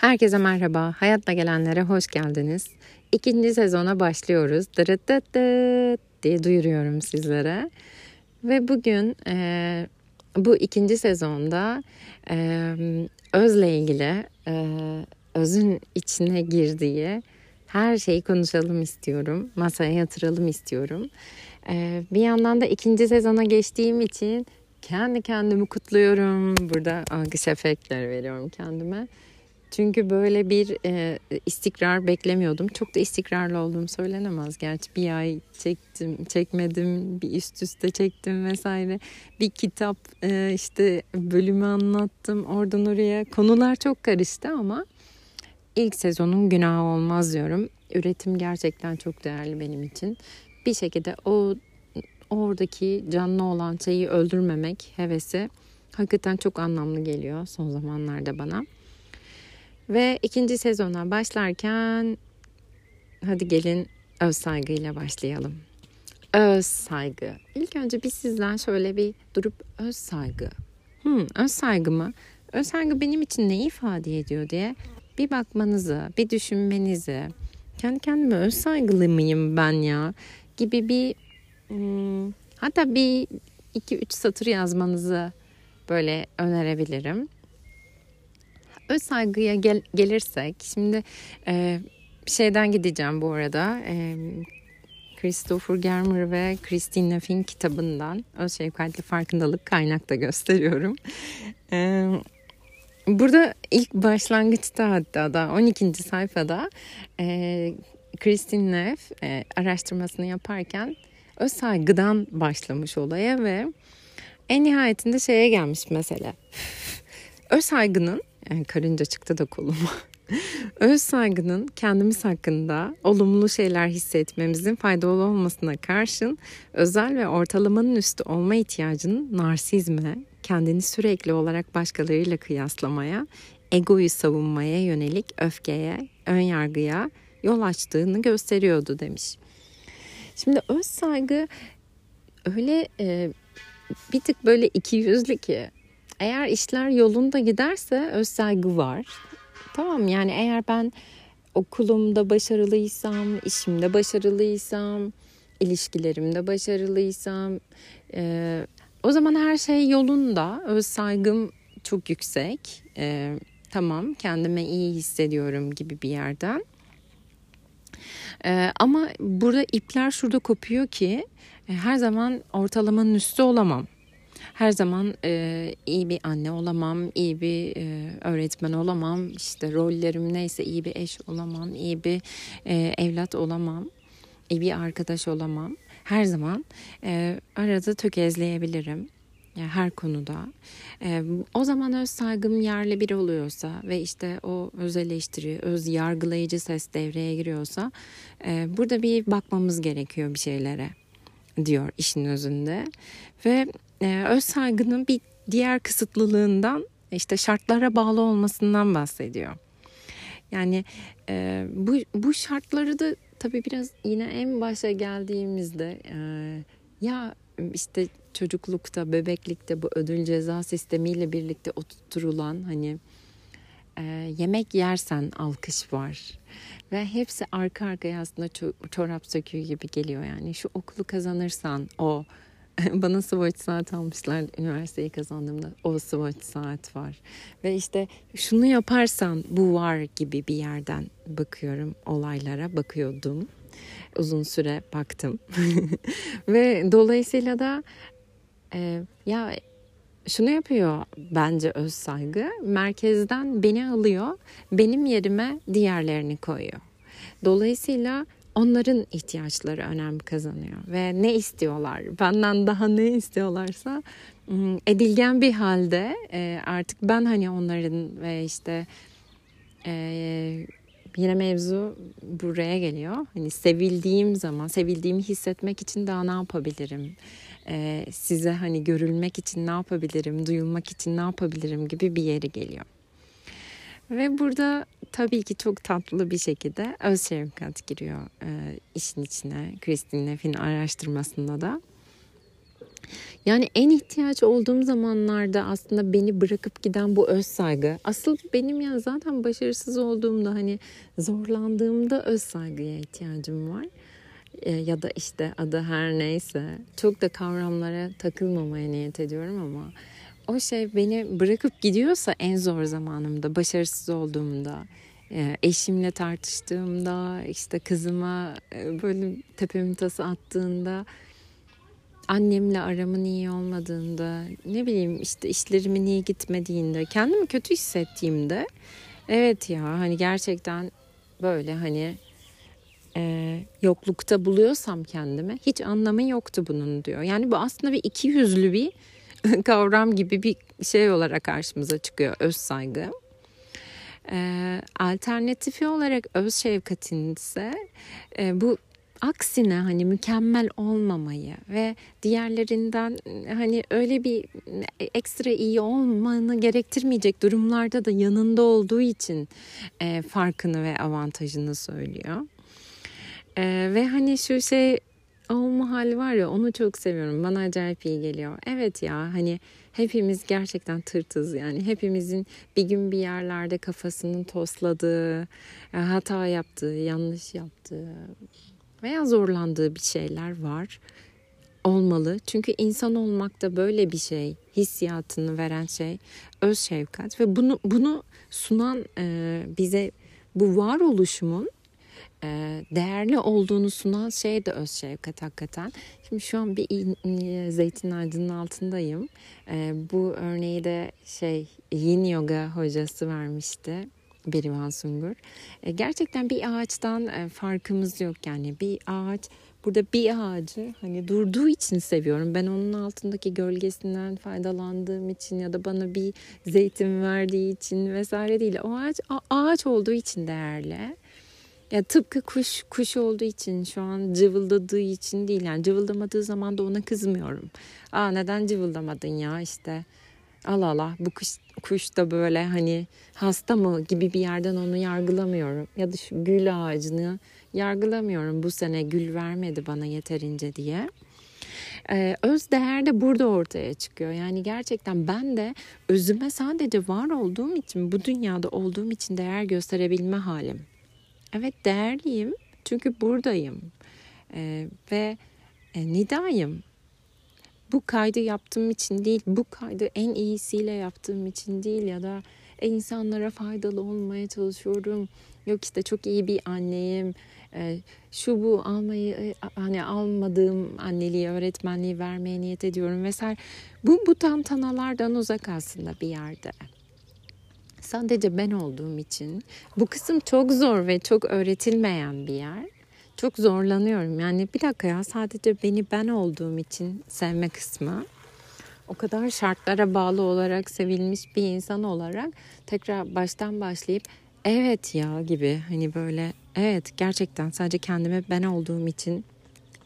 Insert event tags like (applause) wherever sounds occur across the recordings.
Herkese merhaba. Hayatla gelenlere hoş geldiniz. İkinci sezona başlıyoruz. Dırıt dıt dıt diye duyuruyorum sizlere. Ve bugün e, bu ikinci sezonda e, özle ilgili e, özün içine girdiği her şeyi konuşalım istiyorum. Masaya yatıralım istiyorum. E, bir yandan da ikinci sezona geçtiğim için kendi kendimi kutluyorum. Burada algış efektler veriyorum kendime. Çünkü böyle bir e, istikrar beklemiyordum. Çok da istikrarlı olduğum söylenemez. Gerçi bir ay çektim, çekmedim, bir üst üste çektim vesaire. Bir kitap e, işte bölümü anlattım oradan oraya. Konular çok karıştı ama ilk sezonun günahı olmaz diyorum. Üretim gerçekten çok değerli benim için. Bir şekilde o oradaki canlı olan şeyi öldürmemek hevesi hakikaten çok anlamlı geliyor son zamanlarda bana. Ve ikinci sezona başlarken hadi gelin öz saygıyla başlayalım. Öz saygı. İlk önce bir sizden şöyle bir durup öz saygı. Hmm, öz saygı mı? Öz saygı benim için ne ifade ediyor diye bir bakmanızı, bir düşünmenizi, kendi kendime öz saygılı mıyım ben ya gibi bir hmm, hatta bir iki üç satır yazmanızı böyle önerebilirim öz saygıya gel, gelirsek şimdi e, şeyden gideceğim bu arada. E, Christopher Germer ve Christine Neff'in kitabından Öz Şefkatli Farkındalık kaynakta gösteriyorum. E, burada ilk başlangıçta hatta da 12. sayfada e, Christine Neff e, araştırmasını yaparken öz saygıdan başlamış olaya ve en nihayetinde şeye gelmiş mesela. öz saygının yani karınca çıktı da koluma. (laughs) Öz saygının kendimiz hakkında olumlu şeyler hissetmemizin faydalı olmasına karşın özel ve ortalamanın üstü olma ihtiyacının narsizme, kendini sürekli olarak başkalarıyla kıyaslamaya, egoyu savunmaya yönelik öfkeye, ön yargıya yol açtığını gösteriyordu demiş. Şimdi öz saygı öyle e, bir tık böyle iki yüzlü ki eğer işler yolunda giderse öz saygı var. Tamam yani eğer ben okulumda başarılıysam, işimde başarılıysam, ilişkilerimde başarılıysam e, o zaman her şey yolunda. Öz saygım çok yüksek. E, tamam kendime iyi hissediyorum gibi bir yerden. E, ama burada ipler şurada kopuyor ki e, her zaman ortalamanın üstü olamam her zaman e, iyi bir anne olamam, iyi bir e, öğretmen olamam, işte rollerim neyse iyi bir eş olamam, iyi bir e, evlat olamam, iyi bir arkadaş olamam. Her zaman e, arada tökezleyebilirim yani her konuda. E, o zaman öz saygım yerli bir oluyorsa ve işte o öz eleştiri, öz yargılayıcı ses devreye giriyorsa e, burada bir bakmamız gerekiyor bir şeylere diyor işin özünde. Ve e, öz saygının bir diğer kısıtlılığından işte şartlara bağlı olmasından bahsediyor. Yani e, bu, bu şartları da tabii biraz yine en başa geldiğimizde e, ya işte çocuklukta, bebeklikte bu ödül ceza sistemiyle birlikte oturtulan hani yemek yersen alkış var. Ve hepsi arka arkaya aslında çorap söküğü gibi geliyor yani. Şu okulu kazanırsan o (laughs) bana Swatch saat almışlar. Üniversiteyi kazandığımda o Swatch saat var. Ve işte şunu yaparsan bu var gibi bir yerden bakıyorum. Olaylara bakıyordum. Uzun süre baktım. (laughs) Ve dolayısıyla da e, ya şunu yapıyor bence öz saygı. Merkezden beni alıyor benim yerime diğerlerini koyuyor. Dolayısıyla onların ihtiyaçları önem kazanıyor ve ne istiyorlar? Benden daha ne istiyorlarsa edilgen bir halde e, artık ben hani onların ve işte e, yine mevzu buraya geliyor hani sevildiğim zaman sevildiğimi hissetmek için daha ne yapabilirim e, size hani görülmek için ne yapabilirim duyulmak için ne yapabilirim gibi bir yeri geliyor ve burada tabii ki çok tatlı bir şekilde öz şefkat giriyor e, işin içine. Christine Neff'in araştırmasında da. Yani en ihtiyaç olduğum zamanlarda aslında beni bırakıp giden bu öz saygı. Asıl benim ya zaten başarısız olduğumda hani zorlandığımda öz saygıya ihtiyacım var. E, ya da işte adı her neyse. Çok da kavramlara takılmamaya niyet ediyorum ama o şey beni bırakıp gidiyorsa en zor zamanımda, başarısız olduğumda, e, eşimle tartıştığımda, işte kızıma e, böyle tepemin tası attığında, annemle aramın iyi olmadığında, ne bileyim işte işlerimin iyi gitmediğinde, kendimi kötü hissettiğimde, evet ya hani gerçekten böyle hani e, yoklukta buluyorsam kendimi hiç anlamı yoktu bunun diyor. Yani bu aslında bir iki yüzlü bir (laughs) kavram gibi bir şey olarak karşımıza çıkıyor öz saygı. Ee, alternatifi olarak öz şefkatin ise e, bu aksine hani mükemmel olmamayı ve diğerlerinden hani öyle bir ekstra iyi olmanı gerektirmeyecek durumlarda da yanında olduğu için e, farkını ve avantajını söylüyor. E, ve hani şu şey olma hali var ya onu çok seviyorum. Bana acayip iyi geliyor. Evet ya hani hepimiz gerçekten tırtız yani. Hepimizin bir gün bir yerlerde kafasının tosladığı, e, hata yaptığı, yanlış yaptığı veya zorlandığı bir şeyler var. Olmalı. Çünkü insan olmak da böyle bir şey. Hissiyatını veren şey öz şefkat ve bunu bunu sunan e, bize bu varoluşumun e, değerli olduğunu sunan şey de öz şefkat hakikaten. Şimdi şu an bir zeytin ağacının altındayım. E, bu örneği de şey yin yoga hocası vermişti. Berivan Sungur. E, gerçekten bir ağaçtan farkımız yok yani bir ağaç burada bir ağacı hani durduğu için seviyorum. Ben onun altındaki gölgesinden faydalandığım için ya da bana bir zeytin verdiği için vesaire değil. O ağaç ağaç olduğu için değerli. Ya tıpkı kuş kuş olduğu için şu an cıvıldadığı için değil yani cıvıldamadığı zaman da ona kızmıyorum. Aa neden cıvıldamadın ya işte Allah Allah bu kuş, kuş da böyle hani hasta mı gibi bir yerden onu yargılamıyorum. Ya da şu gül ağacını yargılamıyorum bu sene gül vermedi bana yeterince diye. Ee, öz değer de burada ortaya çıkıyor. Yani gerçekten ben de özüme sadece var olduğum için bu dünyada olduğum için değer gösterebilme halim. Evet değerliyim çünkü buradayım ee, ve e, nidayım. Bu kaydı yaptığım için değil, bu kaydı en iyisiyle yaptığım için değil ya da insanlara faydalı olmaya çalışıyorum. Yok işte çok iyi bir anneyim. E, şu bu almayı e, hani almadığım anneliği, öğretmenliği vermeye niyet ediyorum vesaire. Bu bu tantanalardan uzak aslında bir yerde sadece ben olduğum için bu kısım çok zor ve çok öğretilmeyen bir yer. Çok zorlanıyorum. Yani bir dakika ya sadece beni ben olduğum için sevme kısmı. O kadar şartlara bağlı olarak sevilmiş bir insan olarak tekrar baştan başlayıp evet ya gibi hani böyle evet gerçekten sadece kendime ben olduğum için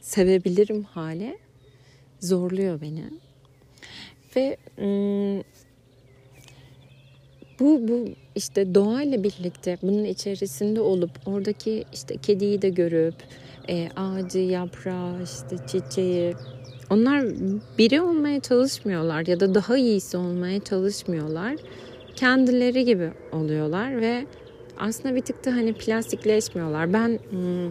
sevebilirim hale zorluyor beni. Ve bu bu işte doğayla birlikte bunun içerisinde olup oradaki işte kediyi de görüp e, ağacı, yaprağı, işte çiçeği onlar biri olmaya çalışmıyorlar ya da daha iyisi olmaya çalışmıyorlar. Kendileri gibi oluyorlar ve aslında bir tık da hani plastikleşmiyorlar. Ben hmm,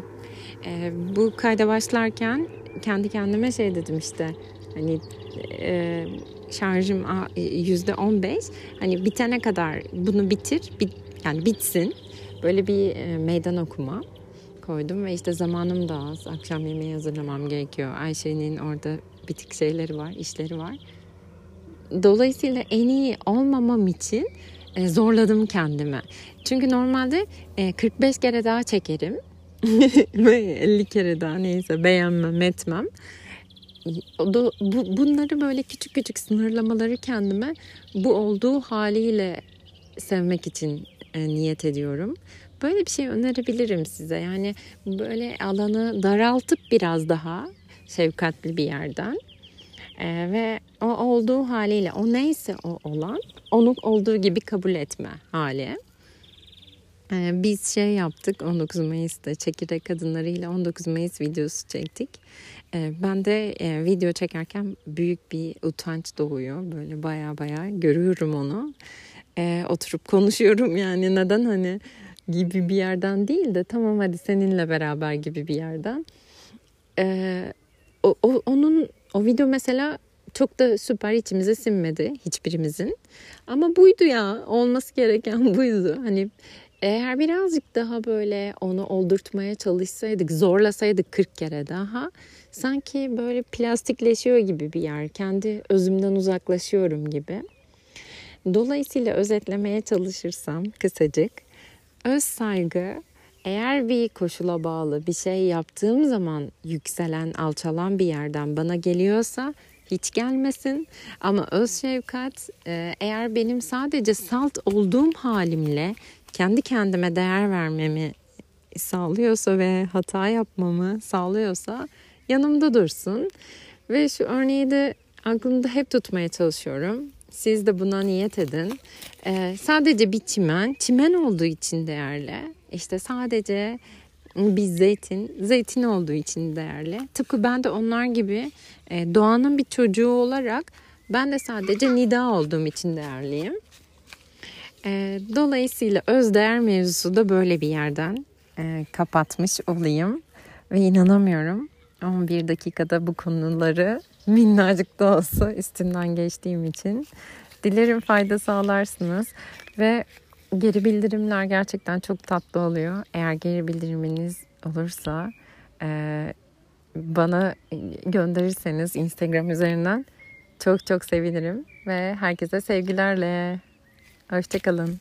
e, bu kayda başlarken kendi kendime şey dedim işte hani e, şarjım yüzde on beş. Hani bitene kadar bunu bitir, bit, yani bitsin. Böyle bir e, meydan okuma koydum ve işte zamanım da az. Akşam yemeği hazırlamam gerekiyor. Ayşe'nin orada bitik şeyleri var, işleri var. Dolayısıyla en iyi olmamam için e, zorladım kendimi. Çünkü normalde e, 45 kere daha çekerim. (laughs) ve 50 kere daha neyse beğenmem etmem bu, bunları böyle küçük küçük sınırlamaları kendime bu olduğu haliyle sevmek için e, niyet ediyorum. Böyle bir şey önerebilirim size. Yani böyle alanı daraltıp biraz daha şefkatli bir yerden e, ve o olduğu haliyle o neyse o olan onu olduğu gibi kabul etme hali. Ee, biz şey yaptık 19 Mayıs'ta çekirdek kadınlarıyla 19 Mayıs videosu çektik. Ee, ben de e, video çekerken büyük bir utanç doğuyor. Böyle baya baya görüyorum onu. Ee, oturup konuşuyorum yani neden hani gibi bir yerden değil de tamam hadi seninle beraber gibi bir yerden. o, o, onun o video mesela çok da süper içimize sinmedi hiçbirimizin. Ama buydu ya olması gereken buydu. Hani eğer birazcık daha böyle onu oldurtmaya çalışsaydık, zorlasaydık 40 kere daha sanki böyle plastikleşiyor gibi bir yer. Kendi özümden uzaklaşıyorum gibi. Dolayısıyla özetlemeye çalışırsam kısacık öz saygı eğer bir koşula bağlı bir şey yaptığım zaman yükselen, alçalan bir yerden bana geliyorsa hiç gelmesin. Ama öz şefkat e, eğer benim sadece salt olduğum halimle kendi kendime değer vermemi sağlıyorsa ve hata yapmamı sağlıyorsa yanımda dursun. Ve şu örneği de aklımda hep tutmaya çalışıyorum. Siz de buna niyet edin. Ee, sadece bir çimen, çimen olduğu için değerli. İşte sadece bir zeytin, zeytin olduğu için değerli. Tıpkı ben de onlar gibi e, doğanın bir çocuğu olarak ben de sadece nida olduğum için değerliyim. E, dolayısıyla öz değer mevzusu da böyle bir yerden e, kapatmış olayım. Ve inanamıyorum 11 dakikada bu konuları minnacık da olsa üstünden geçtiğim için. Dilerim fayda sağlarsınız ve geri bildirimler gerçekten çok tatlı oluyor. Eğer geri bildiriminiz olursa e, bana gönderirseniz Instagram üzerinden çok çok sevinirim ve herkese sevgilerle. Hoşçakalın.